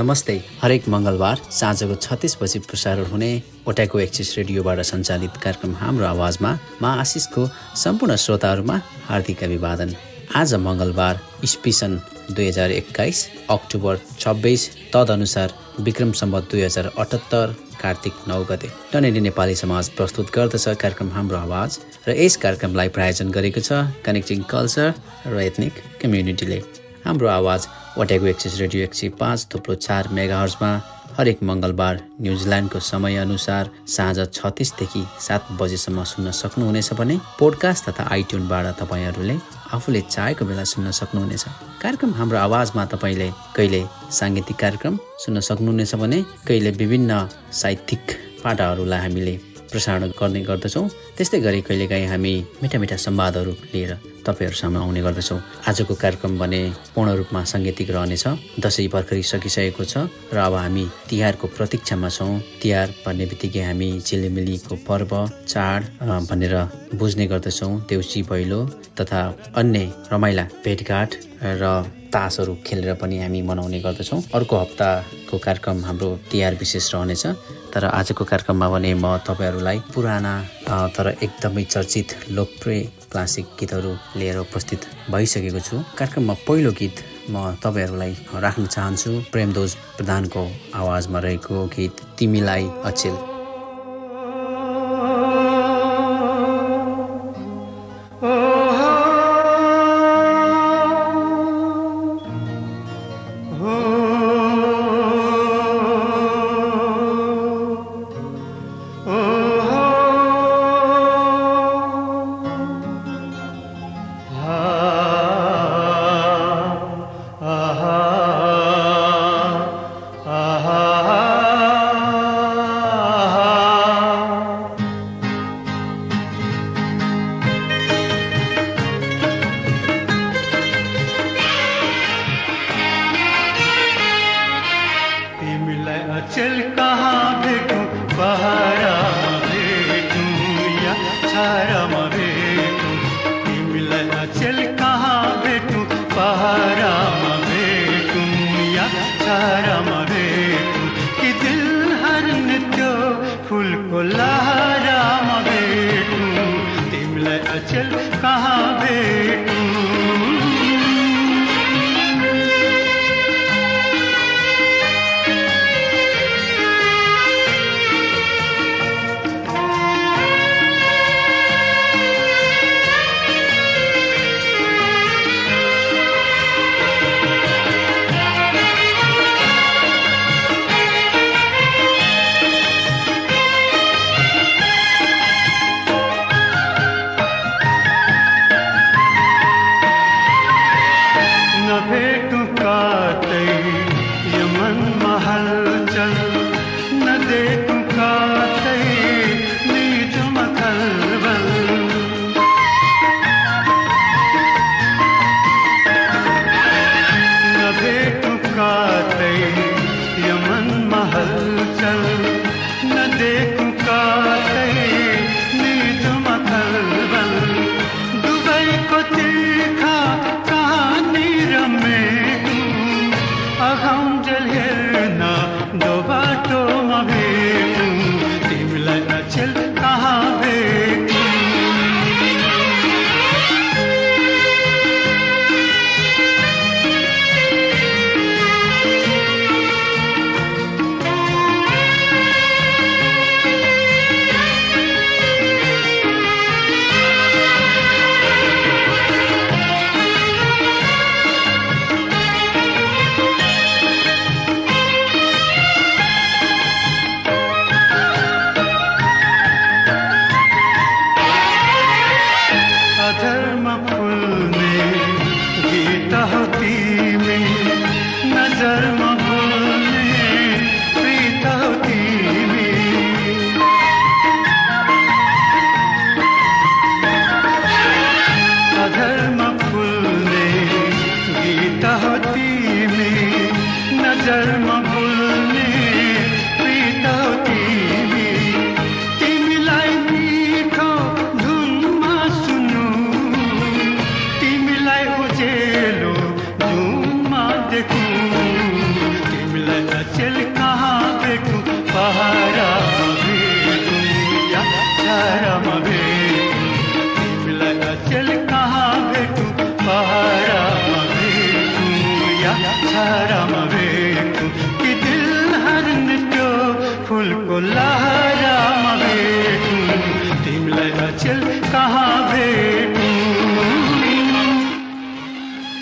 नमस्ते हरेक मङ्गलबार साँझको छत्तिस बजी प्रसारण हुने ओट्याको एक्सिस रेडियोबाट सञ्चालित कार्यक्रम हाम्रो आवाजमा मा आशिषको सम्पूर्ण श्रोताहरूमा हार्दिक अभिवादन। आज मङ्गलबार इस्पिसन दुई हजार एक्काइस अक्टोबर छब्बिस तदनुसार विक्रम सम्बत दुई हजार अठहत्तर कार्तिक नौ गते। टनेडी नेपाली समाज प्रस्तुत गर्दछ कार्यक्रम हाम्रो आवाज र यस कार्यक्रमलाई प्रायोजन गरेको छ कनेक्टिङ कल्चर र एथनिक कम्युनिटीले हाम्रो आवाज वाट्यागो एक्सिस रेडियो एक सय पाँच थुप्रो चार मेगाहर्समा हरेक मङ्गलबार न्युजिल्यान्डको समयअनुसार साँझ छत्तिसदेखि सात बजेसम्म सुन्न सक्नुहुनेछ भने पोडकास्ट तथा आइट्युनबाट तपाईँहरूले आफूले चाहेको बेला सुन्न सक्नुहुनेछ। कार्यक्रम हाम्रो आवाजमा तपाईँले कहिले साङ्गीतिक कार्यक्रम सुन्न सक्नुहुनेछ भने कहिले विभिन्न साहित्यिक पाटाहरूलाई हामीले प्रसारण गर्ने गर्दछौँ। त्यस्तै गरी कहिलेकाहीँ हामी मिठा मिठा संवादहरू लिएर तपाईँहरूसँग आउने गर्दछौँ। आजको कार्यक्रम भने पूर्ण रूपमा साङ्गीतिक रहनेछ दसैँ भर्खरै सकिसकेको छ र अब हामी तिहारको प्रतीक्षामा छौँ। तिहार भन्ने बित्तिकै हामी झिलिमिलीको पर्व चाड भनेर बुझ्ने गर्दछौँ। देउसी भैलो तथा अन्य रमाइला भेटघाट र तासहरू खेलेर पनि हामी मनाउने गर्दछौँ। अर्को हप्ताको कार्यक्रम हाम्रो तिहार विशेष रहनेछ। तर आजको कार्यक्रममा भने म तपाईँहरूलाई पुराना तर एकदमै चर्चित लोकप्रिय क्लासिक गीतहरू लिएर उपस्थित भइसकेको छु। कार्यक्रममा पहिलो गीत म तपाईँहरूलाई राख्न चाहन्छु। प्रेमदोज प्रधानको आवाजमा रहेको गीत तिमीलाई अचेल।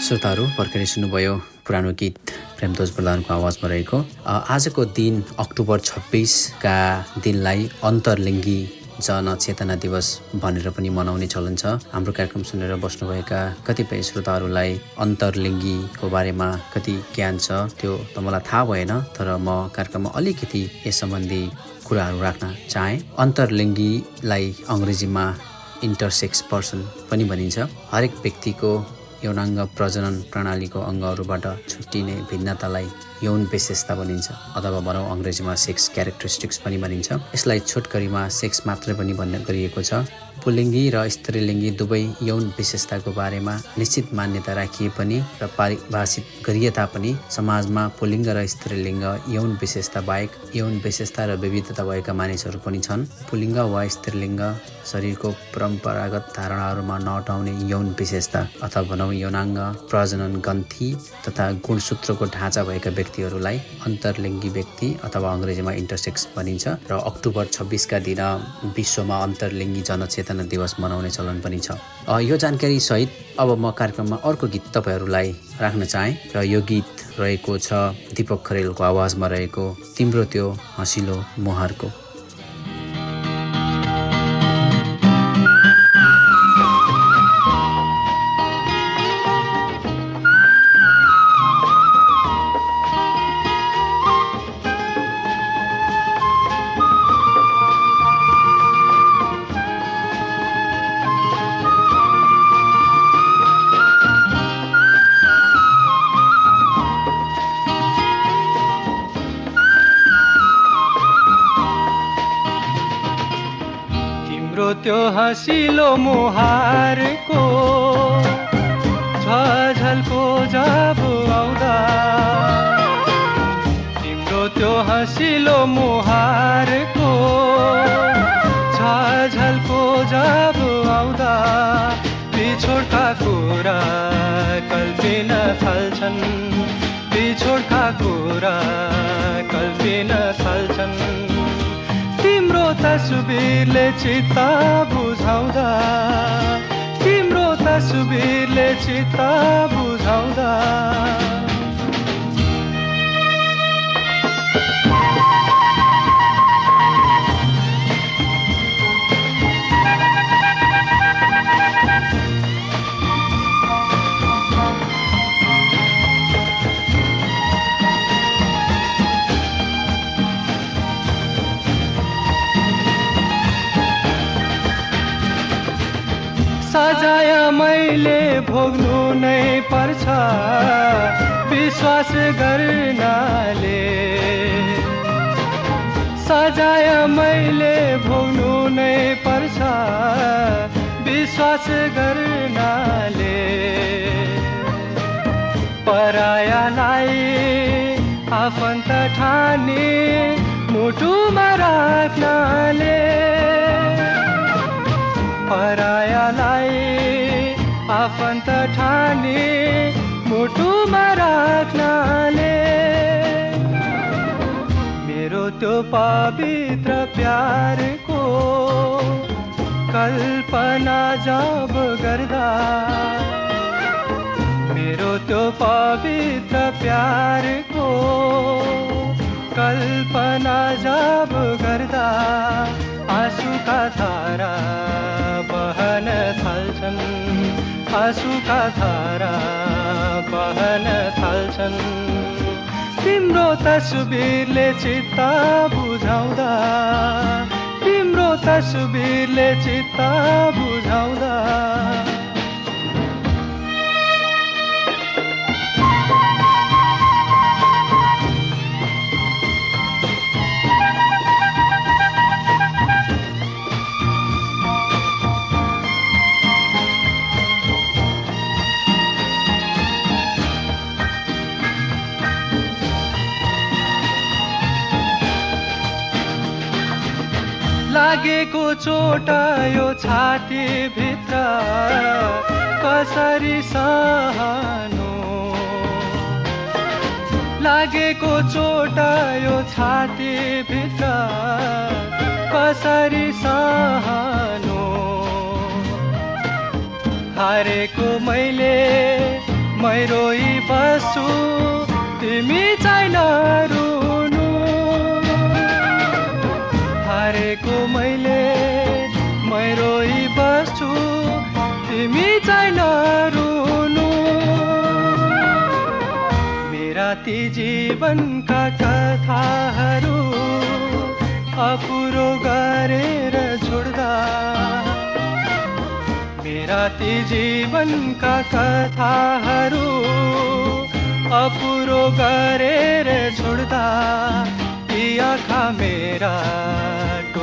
श्रोताहरू भर्खरै सुन्नुभयो पुरानो गीत प्रेमतोज प्रधानको आवाजमा रहेको। आजको दिन अक्टोबर छब्बिसका दिनलाई अन्तर्लिङ्गी जनचेतना दिवस भनेर पनि मनाउने चलन छ। हाम्रो कार्यक्रम सुनेर बस्नुभएका कतिपय श्रोताहरूलाई अन्तर्लिङ्गीको बारेमा कति ज्ञान छ त्यो त मलाई थाहा भएन तर म कार्यक्रममा अलिकति यस सम्बन्धी कुराहरू राख्न चाहेँ। अन्तर्लिङ्गीलाई अङ्ग्रेजीमा इन्टरसेक्स पर्सन पनि भनिन्छ। हरेक व्यक्तिको यौनाङ्ग प्रजनन प्रणालीको अङ्गहरूबाट छुट्टिने भिन्नतालाई यौन विशेषता भनिन्छ अथवा भनौँ अङ्ग्रेजीमा सेक्स क्यारेक्टरिस्टिक्स पनि भनिन्छ। यसलाई छोटकरीमा सेक्स मात्रै पनि भन्ने गरिएको छ। पुलिङ्गी र स्त्रीलिङ्गी दुवै यौन विशेषताको बारेमा निश्चित मान्यता राखिए पनि र पारिभाषित गरिए तापनि समाजमा पुलिङ्ग र स्त्रीलिङ्ग यौन विशेषता बाहेक यौन विशेषता र विविधता भएका मानिसहरू पनि छन्। पुलिङ्ग वा स्त्रीलिङ्ग शरीरको परम्परागत धारणाहरूमा नटाउने यौन विशेषता अथवा भनौँ यौनाङ्ग प्रजनन गन्थी तथा गुणसूत्रको ढाँचा भएका व्यक्तिहरूलाई अन्तर्लिङ्गी व्यक्ति अथवा अङ्ग्रेजीमा इन्टरसेक्स भनिन्छ र अक्टोबर छब्बिसका दिन विश्वमा अन्तर्लिङ्गी जनचेतना चेतना दिवस मनाउने चलन पनि छ। यो जानकारी सहित अब म कार्यक्रममा अर्को गीत तपाईँहरूलाई राख्न चाहेँ र यो गीत रहेको छ दिपक खरेलको आवाजमा रहेको तिम्रो त्यो हँसिलो मुहारको। हँसिलो मुहारको झलको जब आउँदा। तिम्रो त्यो हँसिलो मुहारको झलको जब आउँदा पिछोडका कुरा कल्पिन थाल्छन्। पिछोडका कुरा कल्पिन थाल्छन्। तस्बिरले चित्त बुझाउँदा। तिम्रो तस्बिरले चित्त बुझाउँदा। सजाय मैले भोग्नु नै पर्छ। विश्वास गर्नाले। सजाय मैले भोग्नु नै पर्छ। विश्वास गर्नाले। परायालाई आफन्त ठाने मुटुमा राख्नाले आफन्त ठाने मुटुमा राख्नाले मेरो त्यो पवित्र प्यारको कल्पना जब गर्दा, मेरो त्यो पवित्र प्यारको कल्पना जब गर्दा, आँसुका धारा बहन थाल्छन्। आँसुका धारा बहन थाल्छन्। तिम्रो तस्बिरले चित्त बुझाउँदा तिम्रो तस्बिरले चित्त बुझाउँदा। लागेको चोट यो छाती भित्र कसरी सहनु? लागेको चोट यो भित्र कसरी सहनु? हारेको मैले मै रोइ बस्छु तिमी चाहिँ मैले मै रोइ बस्छु तिमी चाहिँ नरुनु। मेरा ती जीवनका कथाहरू अपुरो गरेर छोड्दा। राति जीवनका कथाहरू अपुरो गरेर छोड्दा। ती आँखा मेरा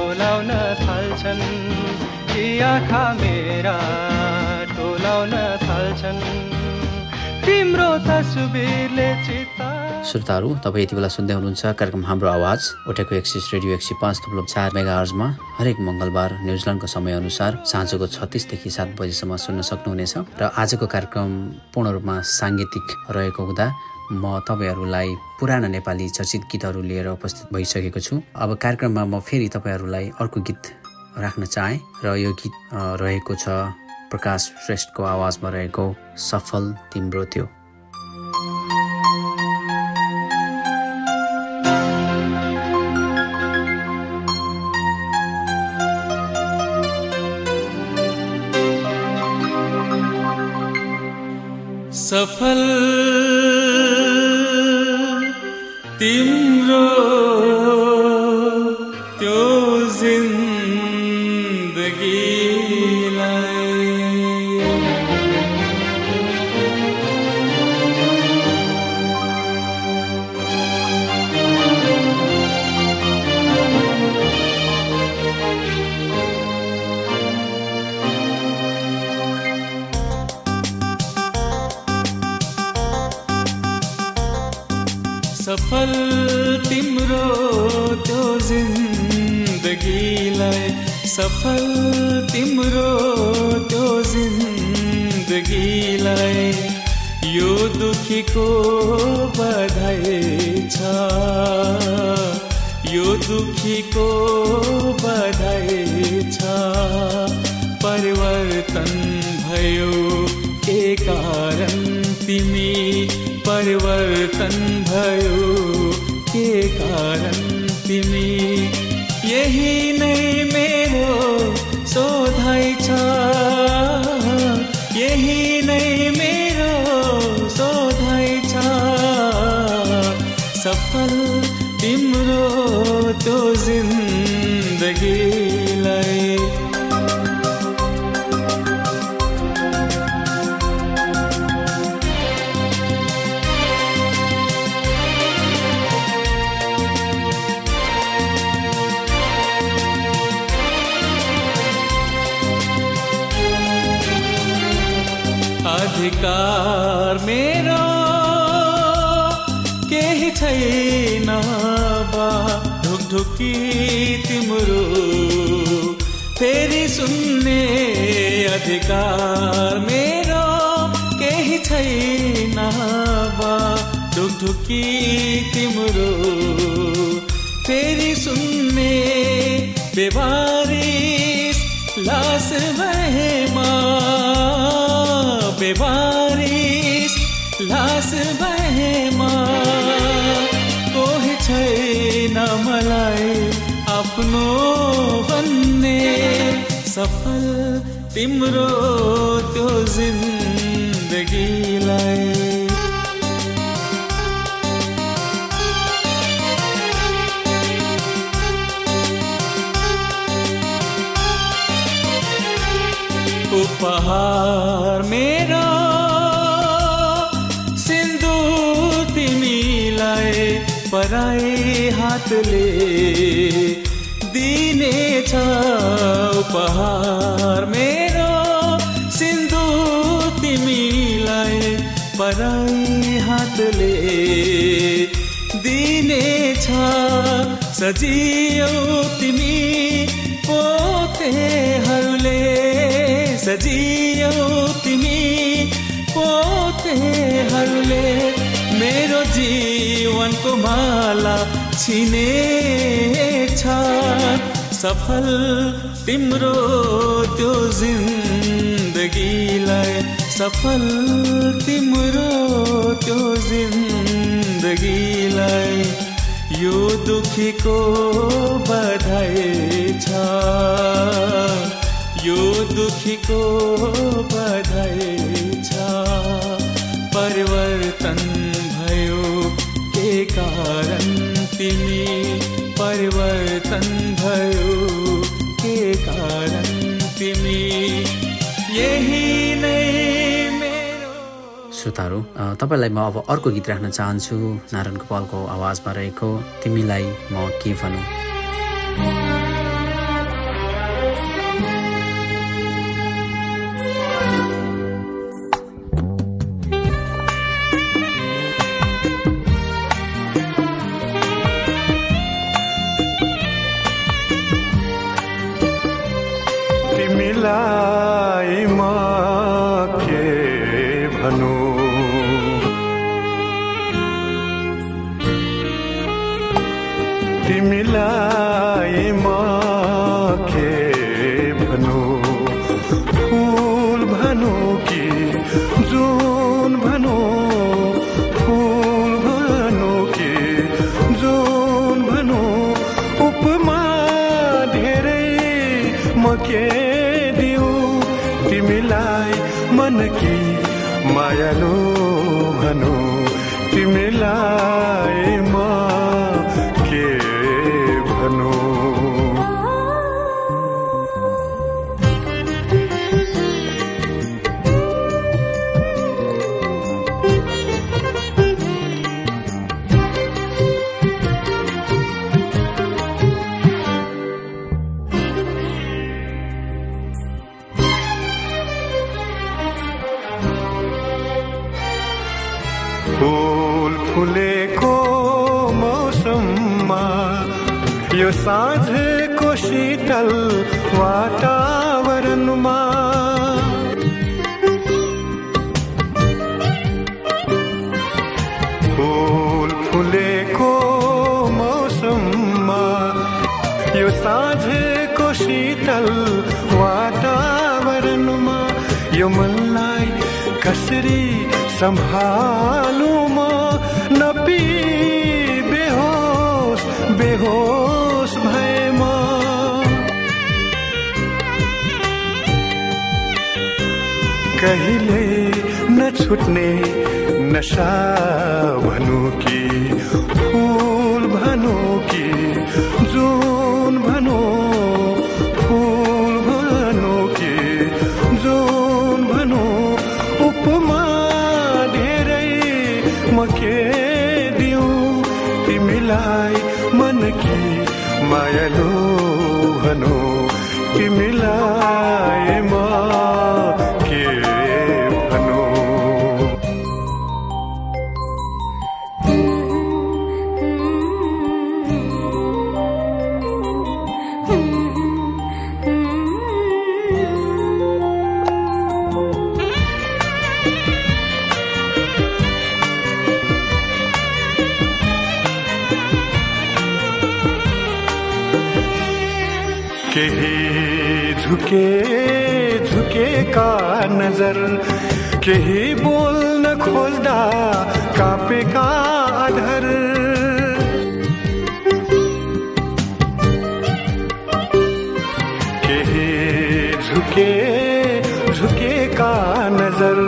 टोलाउन थाल्छन्। ती आँखा मेरा टोलाउन थाल्छन्। तिम्रो तस्बिरले चित्ता श्रोताहरू तपाईँ यति बेला सुन्दै हुनुहुन्छ कार्यक्रम हाम्रो आवाज। ओटेको एक्सिस रेडियो एक सय पाँच थुप्रो चार मेगा आर्जमा हरेक मङ्गलबार न्युजिल्यान्डको समयअनुसार साँझको छत्तिसदेखि सात बजीसम्म सुन्न सक्नुहुनेछ। र आजको कार्यक्रम पूर्ण रूपमा साङ्गीतिक रहेको हुँदा म तपाईँहरूलाई पुराना नेपाली चर्चित गीतहरू लिएर उपस्थित भइसकेको छु। अब कार्यक्रममा म फेरि तपाईँहरूलाई अर्को गीत राख्न चाहेँ र यो गीत रहेको छ प्रकाश श्रेष्ठको आवाजमा रहेको सफल तिम्रो त्यो। सफल तिम्रो त्यो दुखीको बधाई छ। यो दुखीको बधाई छ। परिवर्तन भयो के कारण तिमी? परिवर्तन भयो के कारण तिमी? यही अधिकार मेरा, केही छैन बा। ढुकढुकी तिम्रो फेरि सुन्ने अधिकार मेरो, केही छैन बा। ढुकढुकी तिम्रो फेरि सुन्ने बेबारिस लास भएमा बेबारिस लास छैन मलाई आफ्नो भन्ने सफल तिम्रो त्यो जिन्दगीलाई उपहार मेरो सिन्दुर तिमीलाई पराई हातले दिनेछ। सजियो तिमी पोतेहरूले। सजियौ तिमी पोतेहरूले मेरो जीवनको माला छिनेछ। सफल तिम्रो त्यो जिन्दगीलाई सफल तिम्रो त्यो जिन्दगीलाई यो दुखीको बधाई छ। यो दुखीको बधाई छ। परिवर्तन भयो के कारण तिमी? भयो के कारण तिमी? यही नै श्रोताहरू तपाईँलाई म अब अर्को गीत राख्न चाहन्छु। नारायण गोपालको आवाजमा रहेको तिमीलाई म के भनौँ? म के दिउँ तिमीलाई मन कि मायालु भनौँ तिमीलाई म शीतल वातावरणमा फुल फुलेको मौसममा यो साँझको शीतल वातावरणमा यो मनलाई कसरी सम्हालु म नपी बेहोस बेहोस कहिले नछुट्ने नशा भनौँ कि फुल भनौँ कि जुन भनौँ फुल भनौँ कि जुन भनौँ उपमा धेरै म के दिउँ तिमीलाई मन कि मायालु भनौँ तिमीलाई म नज़र, कही बोल न खोजदा कापे का आधर। के ही झुके झुके का नज़र,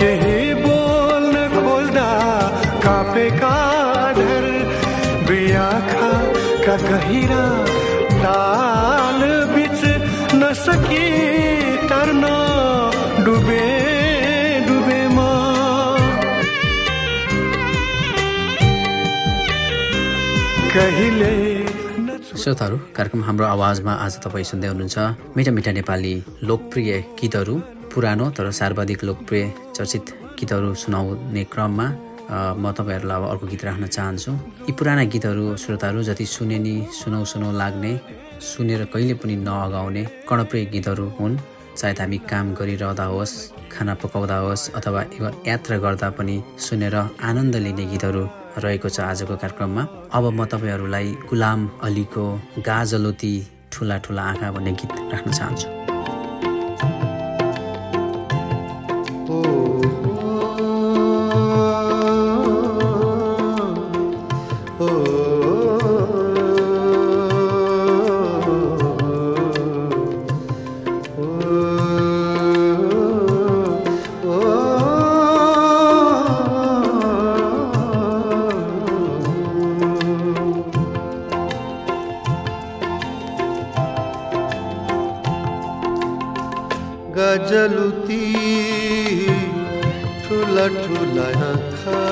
कही बोल न खोजदा कापे का आधर। बियाखा का गहिरा, ताल बिच न सकी। श्रोताहरू कार्यक्रम हाम्रो आवाजमा आज तपाईँ सुन्दै हुनुहुन्छ मिठा मिठा नेपाली लोकप्रिय गीतहरू पुरानो तर सर्वाधिक लोकप्रिय चर्चित गीतहरू सुनाउने क्रममा म तपाईँहरूलाई अब अर्को गीत राख्न चाहन्छु। यी पुराना गीतहरू श्रोताहरू जति सुने नि सुनौ सुनौ लाग्ने सुनेर कहिले पनि नअगाउने कर्णप्रिय गीतहरू हुन्। सायद हामी काम गरिरहँदा होस् खाना पकाउँदा होस् अथवा यात्रा गर्दा पनि सुनेर आनन्द लिने गीतहरू रहेको छ आजको कार्यक्रममा। अब म तपाईँहरूलाई गुलाम अलीको गाजलोती ठुला ठुला आँखा भन्ने गीत राख्न चाहन्छु। ठुलखा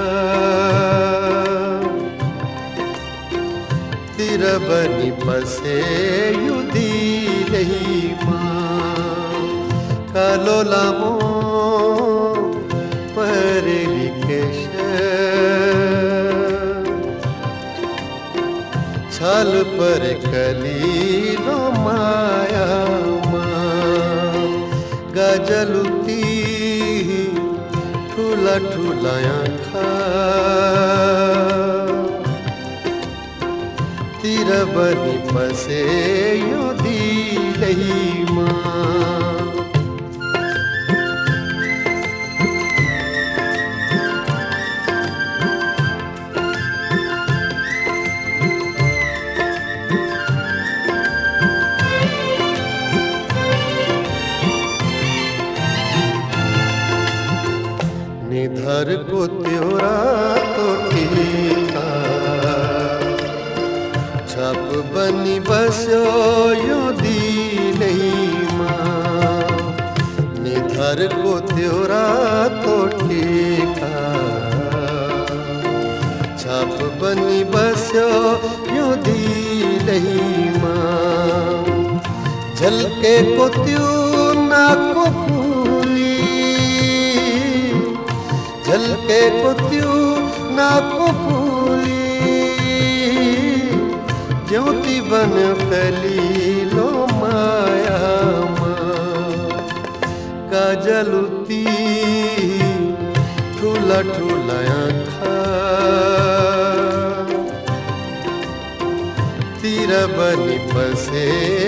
तिर बनी पसे युदी रही माँ। कालो लामो पर लिकेश छल पर कली लो माया माँ। गजलू ठुलायां खा तिर बनी पसे यो काजलुती ठुला ठुला आँखा। तिर बनी बसे।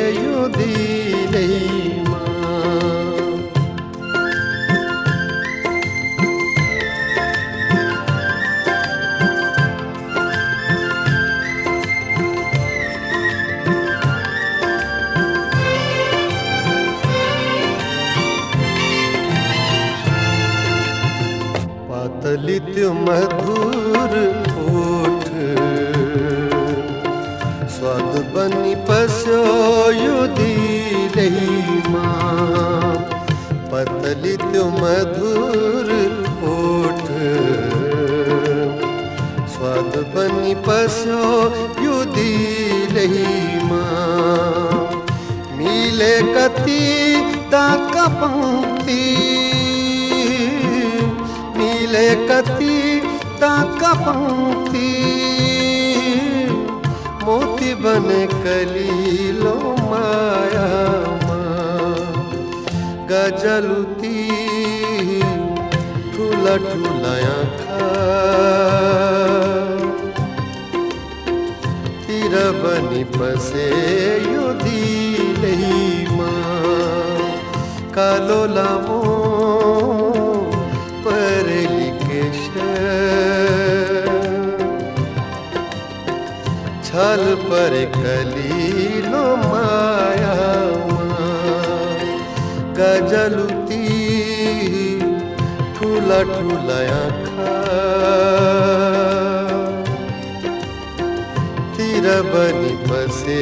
पतली मधुर ओठ स्वाद बनी पस्यो यो दिलैमा मिले कति ताका पंक्ति मिले कति ताका पंक्ति मोती बने कलीलो माया। गजलुती ठुला ठुला आँखा तिर बनी बसे यो दिलैमा कालो लामो छल पर कलीलो माया गजलुती ठूला ठूला आँखा तिर बनी बसे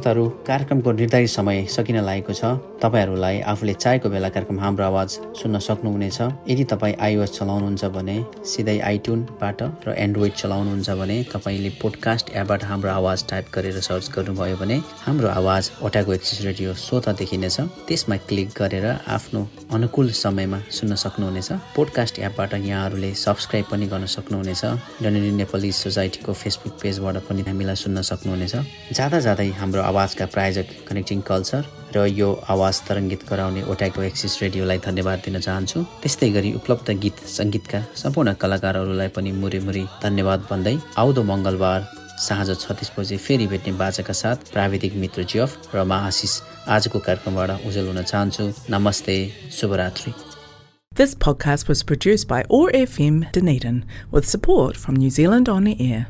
श्रोताहरू कार्यक्रमको निर्धारित समय सकिन लागेको छ। तपाईँहरूलाई आफूले चाहेको बेला कार्यक्रम हाम्रो आवाज सुन्न सक्नुहुनेछ। यदि तपाईँ आइओएस चलाउनुहुन्छ भने सिधै आइट्युनबाट र एन्ड्रोइड चलाउनुहुन्छ भने तपाईँले पोडकास्ट एपबाट हाम्रो आवाज टाइप गरेर सर्च गर्नुभयो भने हाम्रो आवाज ओटाको एक्सिस रेडियो स्वत देखिनेछ त्यसमा क्लिक गरेर आफ्नो अनुकूल समयमा सुन्न सक्नुहुनेछ। पोडकास्ट एपबाट यहाँहरूले सब्सक्राइब पनि गर्न सक्नुहुनेछ। डनेरी नेपाली सोसाइटीको फेसबुक पेजबाट पनि हामीलाई सुन्न सक्नुहुनेछ। जाँदा जाँदै हाम्रो आवाजका प्रायोजक कनेक्टिङ कल्चर र यो आवाज तरङ्गित गराउने ओटाको एक्सिस रेडियोलाई धन्यवाद दिन चाहन्छु। त्यस्तै गरी उपलब्ध गीत सङ्गीतका सम्पूर्ण कलाकारहरूलाई पनि मुरी मुरी धन्यवाद भन्दै आउँदो मङ्गलबार साँझ छत्तिस बजे फेरि भेट्ने बाजाका साथ प्राविधिक मित्र जियफ र म आशिष आजको कार्यक्रमबाट उजेल हुन चाहन्छु। नमस्ते शुभरात्रि। This podcast was produced by ORFM Dunedin with support from New Zealand On Air.